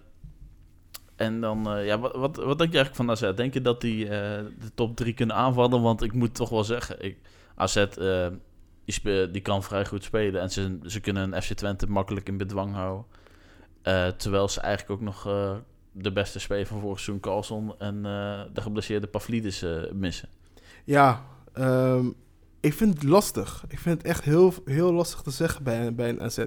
en dan, ja, wat, wat, wat denk je eigenlijk van AZ? Denk je dat die de top 3 kunnen aanvallen? Want ik moet toch wel zeggen, ik, AZ uh, die, die kan vrij goed spelen. En ze, ze kunnen een FC Twente makkelijk in bedwang houden. Uh, terwijl ze eigenlijk ook nog uh, de beste speler van vorig seizoen, Carlson, en de geblesseerde Pavlidis missen. Ja, Ehm, ik vind het lastig. Ik vind het echt heel, heel lastig te zeggen bij, bij een AZ.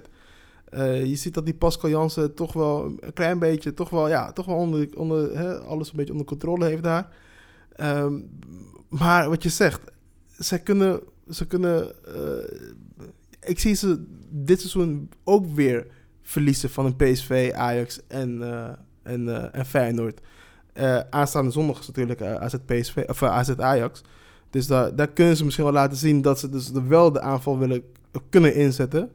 Eh, je ziet dat die Pascal Jansen toch wel een klein beetje, toch wel, ja, toch wel onder, onder alles een beetje onder controle heeft daar. Ehm, maar wat je zegt, zij kunnen, ze kunnen, eh, ik zie ze dit seizoen ook weer verliezen van een PSV, Ajax en, uh, en, en Feyenoord. aanstaande zondag is natuurlijk AZ PSV of AZ Ajax. Dus daar, kunnen ze misschien wel laten zien dat ze dus wel de aanval willen kunnen inzetten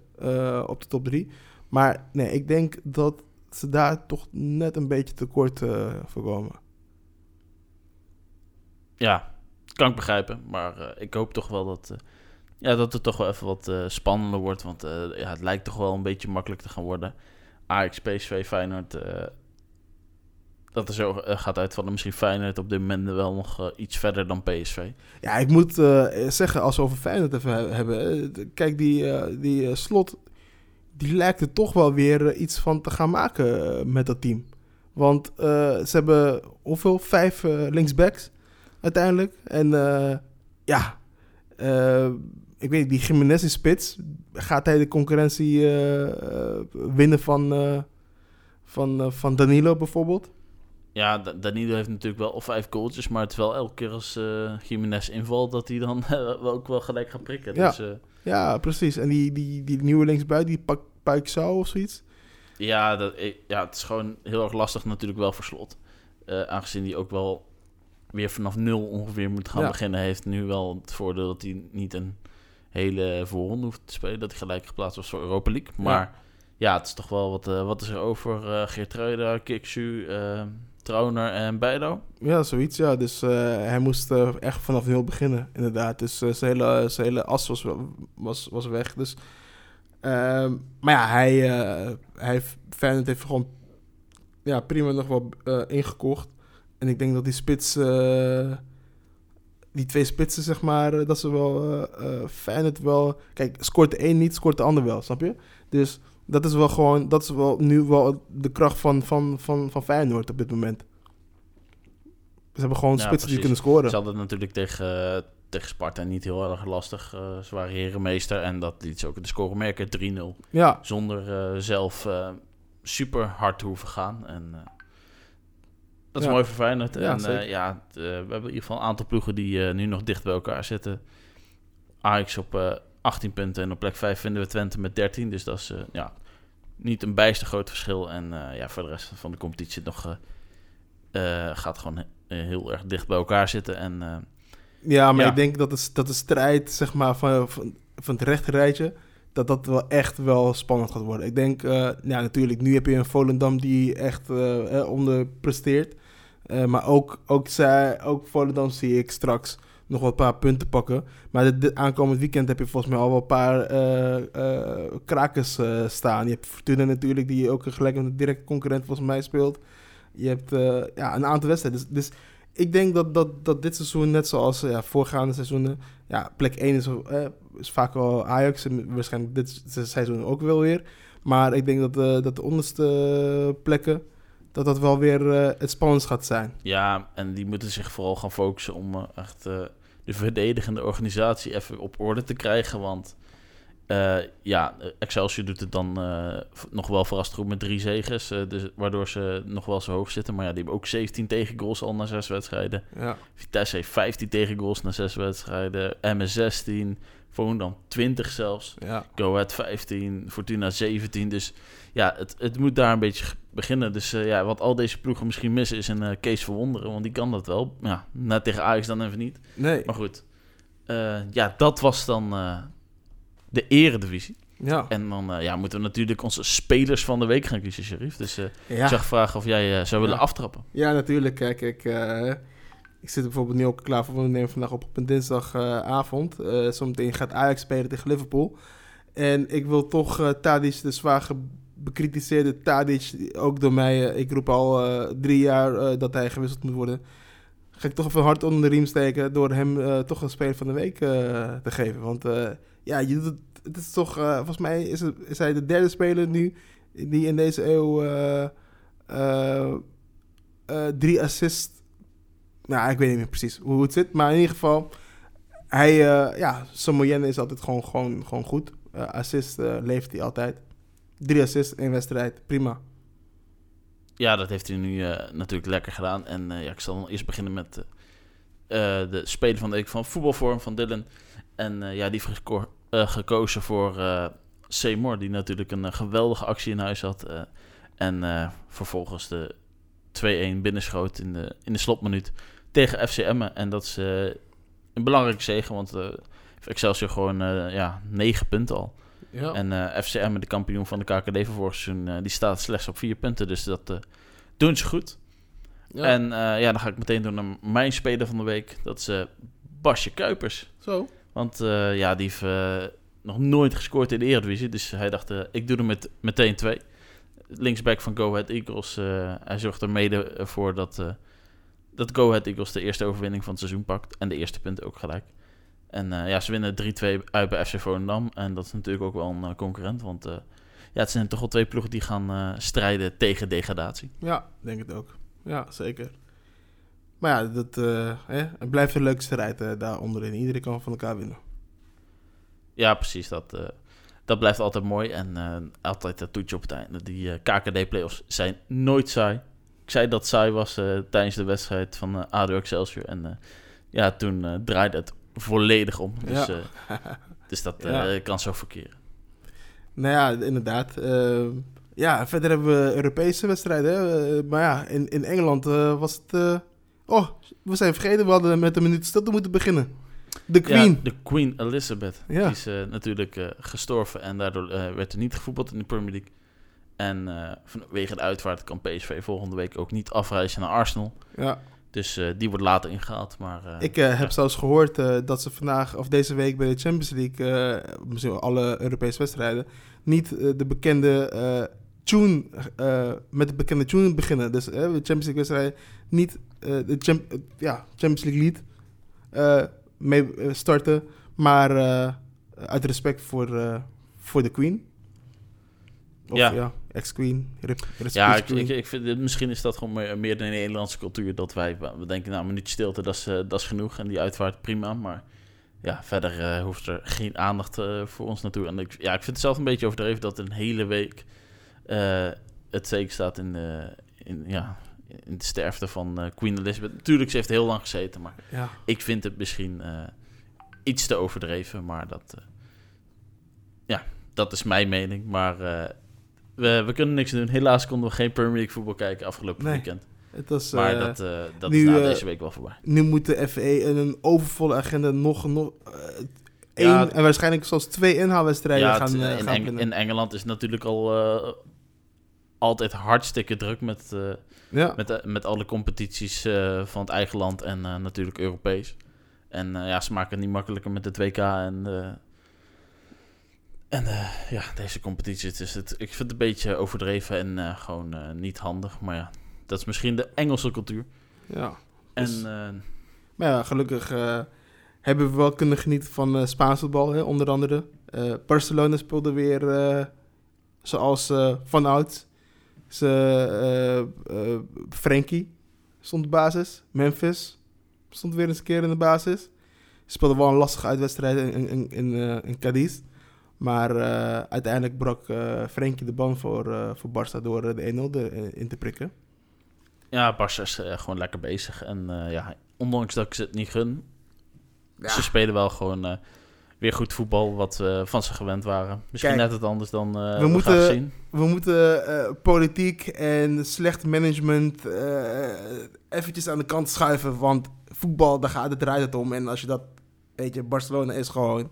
op de top 3. Maar nee, ik denk dat ze daar toch net een beetje tekort voor komen. Ja, kan ik begrijpen. Maar ik hoop toch wel dat, ja, dat het toch wel even wat spannender wordt. Want ja, het lijkt toch wel een beetje makkelijk te gaan worden. Ajax, PSV, Feyenoord dat er zo uh, gaat uitvallen. Misschien Feyenoord op dit moment wel nog uh, iets verder dan PSV. Ja, ik moet uh, zeggen, als we over Feyenoord hebben... kijk, die, die slot, die lijkt er toch wel weer iets van te gaan maken met dat team. Want ze hebben hoeveel? Vijf linksbacks uiteindelijk. En ja, ik weet die Jiménez in spits... gaat hij de concurrentie winnen van, van, van Danilo bijvoorbeeld? Ja, Danilo heeft natuurlijk wel of vijf goaltjes, maar het is wel elke keer als uh, Jiménez invalt dat hij dan ook wel gelijk gaat prikken. Ja, dus, uh, ja precies. En die, die, die nieuwe linksbuiten, die Puik zou of zoiets? Ja, dat, ja, het is gewoon heel erg lastig natuurlijk wel voor slot. Uh, aangezien hij ook wel weer vanaf nul ongeveer moet gaan ja. beginnen, heeft nu wel het voordeel dat hij niet een hele voorronde hoeft te spelen. Dat hij gelijk geplaatst was voor Europa League. Maar ja, ja het is toch wel wat, wat is er over? Uh, Geertruida, Kiksu, Trauner en Bijlo. Ja, zoiets, ja. Dus uh, hij moest uh, echt vanaf nul beginnen, inderdaad. Dus uh, zijn, hele, zijn hele as was, was, was weg. Dus, ehm, maar ja, hij, hij Feyenoord heeft gewoon ja, prima nog wel ingekocht. En ik denk dat die spits, die twee spitsen, zeg maar, dat ze wel Feyenoord wel... Kijk, scoort de een niet, scoort de ander wel, snap je? Dus dat is wel gewoon, dat is wel nu wel de kracht van, van, van, van Feyenoord op dit moment. Ze hebben gewoon ja, spitsen die kunnen scoren. Ze hadden natuurlijk tegen, tegen Sparta niet heel erg lastig. Uh, ze waren herenmeester en dat liet ze ook de score merken, 3-0. Ja. Zonder uh, zelf super hard te hoeven gaan. En dat is ja. mooi voor Feyenoord. Ja, en ja, we hebben in ieder geval een aantal ploegen die nu nog dicht bij elkaar zitten. Ajax op 18 punten en op plek 5 vinden we Twente met 13. Dus dat is ja, niet een bijster groot verschil. En uh, ja, voor de rest van de competitie nog uh, uh, gaat gewoon heel erg dicht bij elkaar zitten. En, ja, maar ja. ik denk dat, het, dat de strijd zeg maar, van, van, van het rechterrijtje... dat dat wel echt wel spannend gaat worden. Ik denk, ja, natuurlijk, nu heb je een Volendam die echt onderpresteert. maar ook, ook, zij, ook Volendam zie ik straks nog wel een paar punten pakken. Maar dit, aankomend weekend heb je volgens mij al wel een paar uh, uh, krakers uh, staan. Je hebt Fortuna natuurlijk, die ook gelijk met een directe concurrent volgens mij speelt. Je hebt ja, een aantal wedstrijden. Dus, dus ik denk dat, dat, dat dit seizoen, net zoals ja, voorgaande seizoenen... Ja, plek 1 is, vaak wel Ajax. En waarschijnlijk dit seizoen ook wel weer. Maar ik denk dat, dat de onderste plekken dat dat wel weer uh, het spannendst gaat zijn. Ja, en die moeten zich vooral gaan focussen om uh, echt uh, de verdedigende organisatie even op orde te krijgen. Want ja, Excelsior doet het dan nog wel verrast goed met drie zegens. dus, waardoor ze nog wel zo hoog zitten. Maar ja, die hebben ook 17 tegengoals al na zes wedstrijden. Ja. Vitesse heeft 15 tegengoals na zes wedstrijden. MS 16. dan 20 zelfs. Ja. Go Ahead 15. Fortuna 17. Dus ja, het, het moet daar een beetje beginnen. Dus uh, ja, wat al deze ploegen misschien missen is een uh, Kees Verwonderen. Want die kan dat wel. Ja, net tegen Ajax dan even niet. Nee. Maar goed. Uh, ja, dat was dan de eredivisie. Ja. En dan ja, moeten we natuurlijk onze spelers van de week gaan kiezen, Sheriff. Dus ja. ik zag vragen of jij zou willen ja. aftrappen. Ja, natuurlijk. Kijk, ik, ik zit bijvoorbeeld nu ook klaar voor. We nemen vandaag op op een dinsdagavond. zometeen gaat Ajax spelen tegen Liverpool. En ik wil toch Tadic de zwaar bekritiseerde Tadic, ook door mij, uh, ik roep al uh, drie jaar uh, dat hij gewisseld moet worden. Ga ik toch even hard onder de riem steken door hem toch een speler van de week te geven. Want ja, je het, het is toch, volgens mij is, hij de derde speler nu die in deze eeuw drie assists. Nou, ik weet niet meer precies hoe het zit, maar in ieder geval hij, eh ja, is altijd gewoon, gewoon, gewoon goed. Eh, assist eh, levert hij altijd. Drie assists in wedstrijd, prima. Ja, dat heeft hij nu eh, natuurlijk lekker gedaan. En eh, ja, ik zal eerst beginnen met eh, de speler van de week van voetbalvorm van Dylan. En ja, die heeft geko- gekozen voor Seymour, die natuurlijk een geweldige actie in huis had. en vervolgens de 2-1 binnenschoot in de, in de slotminuut tegen FCM. En dat is een belangrijke zegen, want eh Excelsior gewoon eh, ja, 9 punten al. Ja. En eh, FCM, de kampioen van de KKD van vorig seizoen, eh, die staat slechts op vier punten. Dus dat eh, doen ze goed. ja. En ja, dan ga ik meteen door naar mijn speler van de week. Dat is Basje Kuipers. Zo. Want ja, die heeft nog nooit gescoord in de Eredivisie. Dus hij dacht, ik doe er met, meteen twee. Linksback van Go Ahead Eagles. hij zorgt er mede voor dat, dat Go Ahead Eagles de eerste overwinning van het seizoen pakt. En de eerste punten ook gelijk. En eh, ja, ze winnen 3-2 uit bij FC Volendam. En dat is natuurlijk ook wel een eh, concurrent. Want eh, ja, het zijn toch wel twee ploegen die gaan strijden tegen degradatie. Ja, denk het ook. Ja, zeker. Maar ja, dat, eh, hè, het blijft een leuke strijd eh, daar onderin. Iedereen kan van elkaar winnen. Ja, precies. Dat, dat blijft altijd mooi. En altijd dat toetje op het einde. Die KKD-playoffs zijn nooit saai. Ik zei dat saai was tijdens de wedstrijd van ADO Excelsior. En ja, toen draaide het volledig om. Dus, Ja. eh, dus dat eh, Ja. kan zo verkeren. Nou ja, inderdaad. Eh, ja, verder hebben we Europese wedstrijden. hè. Maar ja, in, in Engeland was het... oh, we zijn vergeten. We hadden met een minuut stilte moeten beginnen. De Queen. Ja, de Queen Elizabeth. Ja. Die is natuurlijk gestorven. En daardoor werd er niet gevoetbald in de Premier League. En vanwege de uitvaart kan PSV volgende week ook niet afreizen naar Arsenal. Ja. Dus eh, die wordt later ingehaald. Maar eh, Ik eh, heb zelfs gehoord eh, dat ze vandaag of deze week bij de Champions League, misschien alle Europese wedstrijden, niet de bekende tune, met de bekende tune beginnen. Dus de Champions League wedstrijden niet de champ- ja, Champions League lied mee starten, maar uit respect voor, voor de Queen. Of Ja. ja, ex-Queen. Ja, ik, ik, ik vind, misschien is dat gewoon meer, meer de Nederlandse cultuur. Dat wij we denken, nou, een minuutje stilte, dat is, eh, dat is genoeg. En die uitvaart prima. Maar ja, verder eh, hoeft er geen aandacht eh, voor ons naartoe. En ik, ja, ik vind het zelf een beetje overdreven dat een hele week het zeker staat in, de in, ja, in de sterfte van Queen Elizabeth. Natuurlijk, ze heeft heel lang gezeten. Maar ja. ik vind het misschien iets te overdreven. Maar dat, ja, dat is mijn mening. Maar we, we kunnen niks doen. Helaas konden we geen Premier League voetbal kijken afgelopen Nee. weekend. Het was, Maar eh, dat, eh, dat nu, is na eh, deze week wel voorbij. Nu moet de FE een overvolle agenda nog, nog één Ja, en waarschijnlijk zelfs twee inhaalwedstrijden Ja, gaan, in, gaan Eng- in Engeland is natuurlijk al altijd hartstikke druk met, ja. met, de- met alle competities van het eigen land en natuurlijk Europees. En ja, ze maken het niet makkelijker met het WK en, en eh, ja, deze competitie. Dus het, ik vind het een beetje overdreven en eh, gewoon eh, niet handig. Maar ja, dat is misschien de Engelse cultuur. ja. En Dus- Maar ja, gelukkig hebben we wel kunnen genieten van Spaans voetbal, hè, onder andere. Barcelona speelde weer zoals van. Ze, Frenkie stond de basis. Memphis stond weer eens een keer in de basis. Ze speelden wel een lastige uitwedstrijd in, in, in, in Cadiz. Maar eh, uiteindelijk brak eh Frenkie de ban voor, eh voor Barça door de 1-0 er- in te prikken. ja, Barca is gewoon lekker bezig. En eh, ja, ondanks dat ik ze het niet gun, Ja. Ze spelen wel gewoon eh, weer goed voetbal, wat we van ze gewend waren. Misschien Kijk, net wat anders dan eh we we, moeten- zien. We moeten eh, politiek en slecht management eh eventjes aan de kant schuiven. Want voetbal, daar gaat het, draait het om. En als je dat, weet je, Barcelona is gewoon...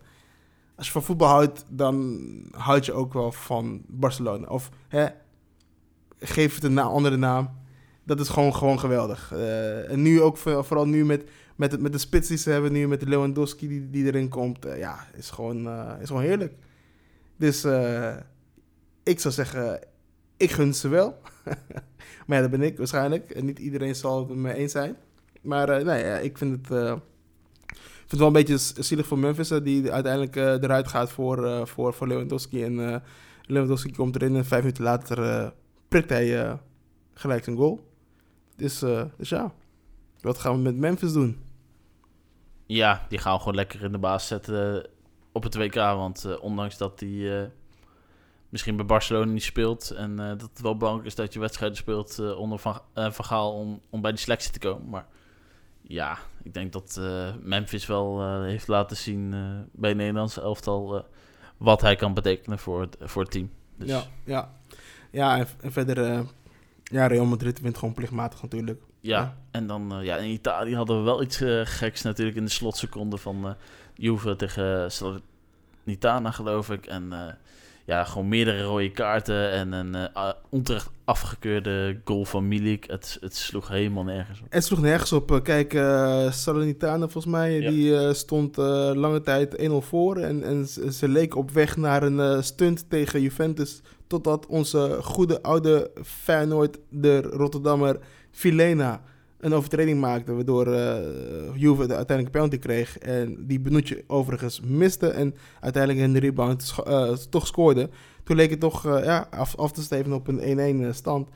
Als je van voetbal houdt, dan houd je ook wel van Barcelona. Of hè, geef het een andere naam. Dat is gewoon, gewoon geweldig. Eh, en nu ook, voor- vooral nu met, met, met de spits die ze hebben, nu met de Lewandowski die, die erin komt. eh, ja, is gewoon, eh, is gewoon heerlijk. Dus ik zou zeggen, ik gun ze wel. maar ja, dat ben ik waarschijnlijk. En niet iedereen zal het met me eens zijn. Maar nee, ik vind het, vind het wel een beetje zielig voor Memphis, die uiteindelijk eh, eruit gaat voor, eh, voor, voor Lewandowski. En eh, Lewandowski komt erin en vijf minuten later prikt hij gelijk zijn goal. Dus, dus ja, wat gaan we met Memphis doen? Ja, die gaan we gewoon lekker in de baas zetten op het WK. Want ondanks dat hij misschien bij Barcelona niet speelt... en dat het wel belangrijk is dat je wedstrijden speelt onder Van, van. Om, om bij die selectie te komen. Maar ja, ik denk dat eh, Memphis wel eh, heeft laten zien eh, bij het Nederlandse elftal... wat hij kan betekenen voor het, voor het team. Dus Ja, ja. ja en, en verder, ja, Real Madrid wint gewoon plichtmatig natuurlijk. Ja, Ja. en dan ja, in Italië hadden we wel iets geks natuurlijk in de slotseconde van Juve tegen Salernitana geloof ik. En ja, gewoon meerdere rode kaarten en een a- onterecht afgekeurde goal van Milik. Het, het sloeg helemaal nergens op. Het sloeg nergens op. Eh, Kijk, eh Salernitana volgens mij, Ja. die stond lange tijd 1-0 voor. En, en ze, ze leek op weg naar een stunt tegen Juventus. Totdat onze goede oude Feyenoord, de Rotterdammer Filena, een overtreding maakte. Waardoor eh Juve de uiteindelijk penalty kreeg. En die Benucci overigens miste. En uiteindelijk in de rebound eh, toch scoorde. Toen leek het toch eh, ja, af, af te steven op een 1-1 stand.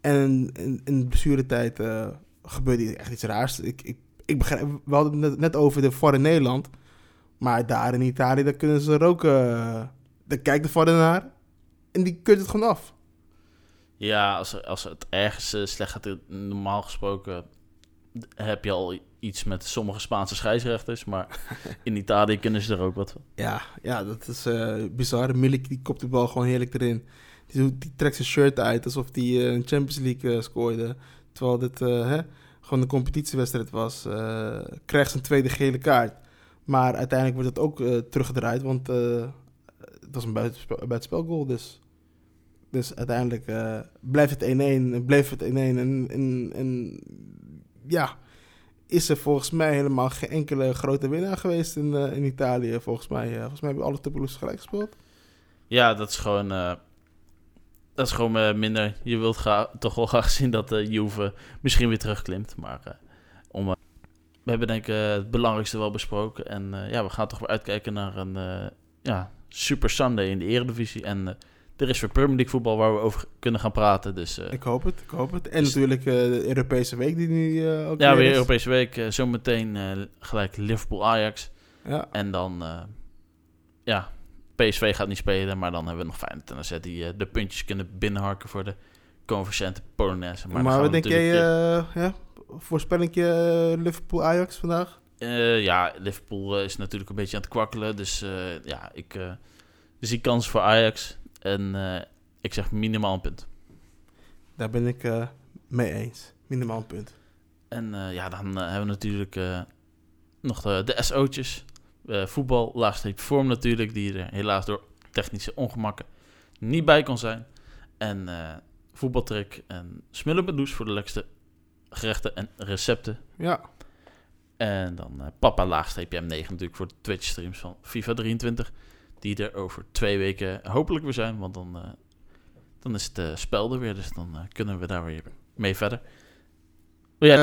En in, in de blessuretijd eh gebeurde echt iets raars. Ik, ik, ik begrijp, we hadden het net, over de VAR in Nederland. Maar daar in Italië, daar kunnen ze er ook... eh daar kijkt de VAR naar en die keurt het gewoon af. Ja, als, als het ergens eh, slecht gaat, eh, normaal gesproken heb je al iets met sommige Spaanse scheidsrechters. Maar in Italië kunnen ze er ook wat van. Ja, ja dat is eh, bizar. Milik die kopt de bal gewoon heerlijk erin. Die, die trekt zijn shirt uit alsof hij een Champions League scoorde. Terwijl dit hè, gewoon een competitiewedstrijd was. krijgt zijn tweede gele kaart. Maar uiteindelijk wordt het ook teruggedraaid, want het was een buitenspel, buitenspelgoal. Dus, dus uiteindelijk eh, blijft het 1-1, bleef het 1-1. En, en, en ja, is er volgens mij helemaal geen enkele grote winnaar geweest in, eh, in Italië. Volgens mij, eh, volgens mij hebben alle topploegen gelijk gespeeld. Ja, dat is gewoon, dat is gewoon minder. Je wilt toch wel graag zien dat de Juve misschien weer terugklimt. Maar om, we hebben denk ik het belangrijkste wel besproken. En ja, we gaan toch weer uitkijken naar een ja, Super Sunday in de Eredivisie. En er is weer Premier League voetbal waar we over kunnen gaan praten. Dus eh, Ik hoop het, ik hoop het. En Dus- natuurlijk eh, de Europese week die nu eh, ook ja, weer is. Europese week. zometeen gelijk Liverpool-Ajax. Ja, En dan, ja, PSV gaat niet spelen, maar dan hebben we nog Feyenoord en AZ die de puntjes kunnen binnenharken voor de convergente Polonaise. maar, gaan wat denk jij, ja, voorspellingje Liverpool-Ajax vandaag? ja, Liverpool is natuurlijk een beetje aan het kwakkelen, dus ja, ik zie kans voor Ajax. En eh, ik zeg minimaal een punt. Daar ben ik eh, mee eens. Minimaal een punt. En eh, ja, dan hebben we natuurlijk nog de, de SO'tjes. Voetbal, laagstreep vorm natuurlijk, die er helaas door technische ongemakken niet bij kon zijn. En eh voetbaltrek en smullen bedoes voor de lekkerste gerechten en recepten. Ja, En dan papa laagstreepje M9 natuurlijk voor de Twitch streams van FIFA 23. Die er over twee weken hopelijk weer zijn, want dan, eh, dan is het eh, spel er weer. Dus dan eh, kunnen we daar weer mee verder. Jij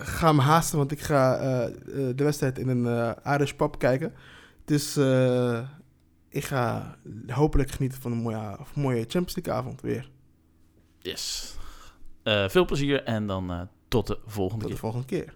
ga me haasten, want ik ga de wedstrijd in een Irish pub kijken. Dus ik ga hopelijk genieten van een mooie, mooie Champions League avond weer. Yes. Veel plezier en dan tot de volgende Tot keer. de volgende keer.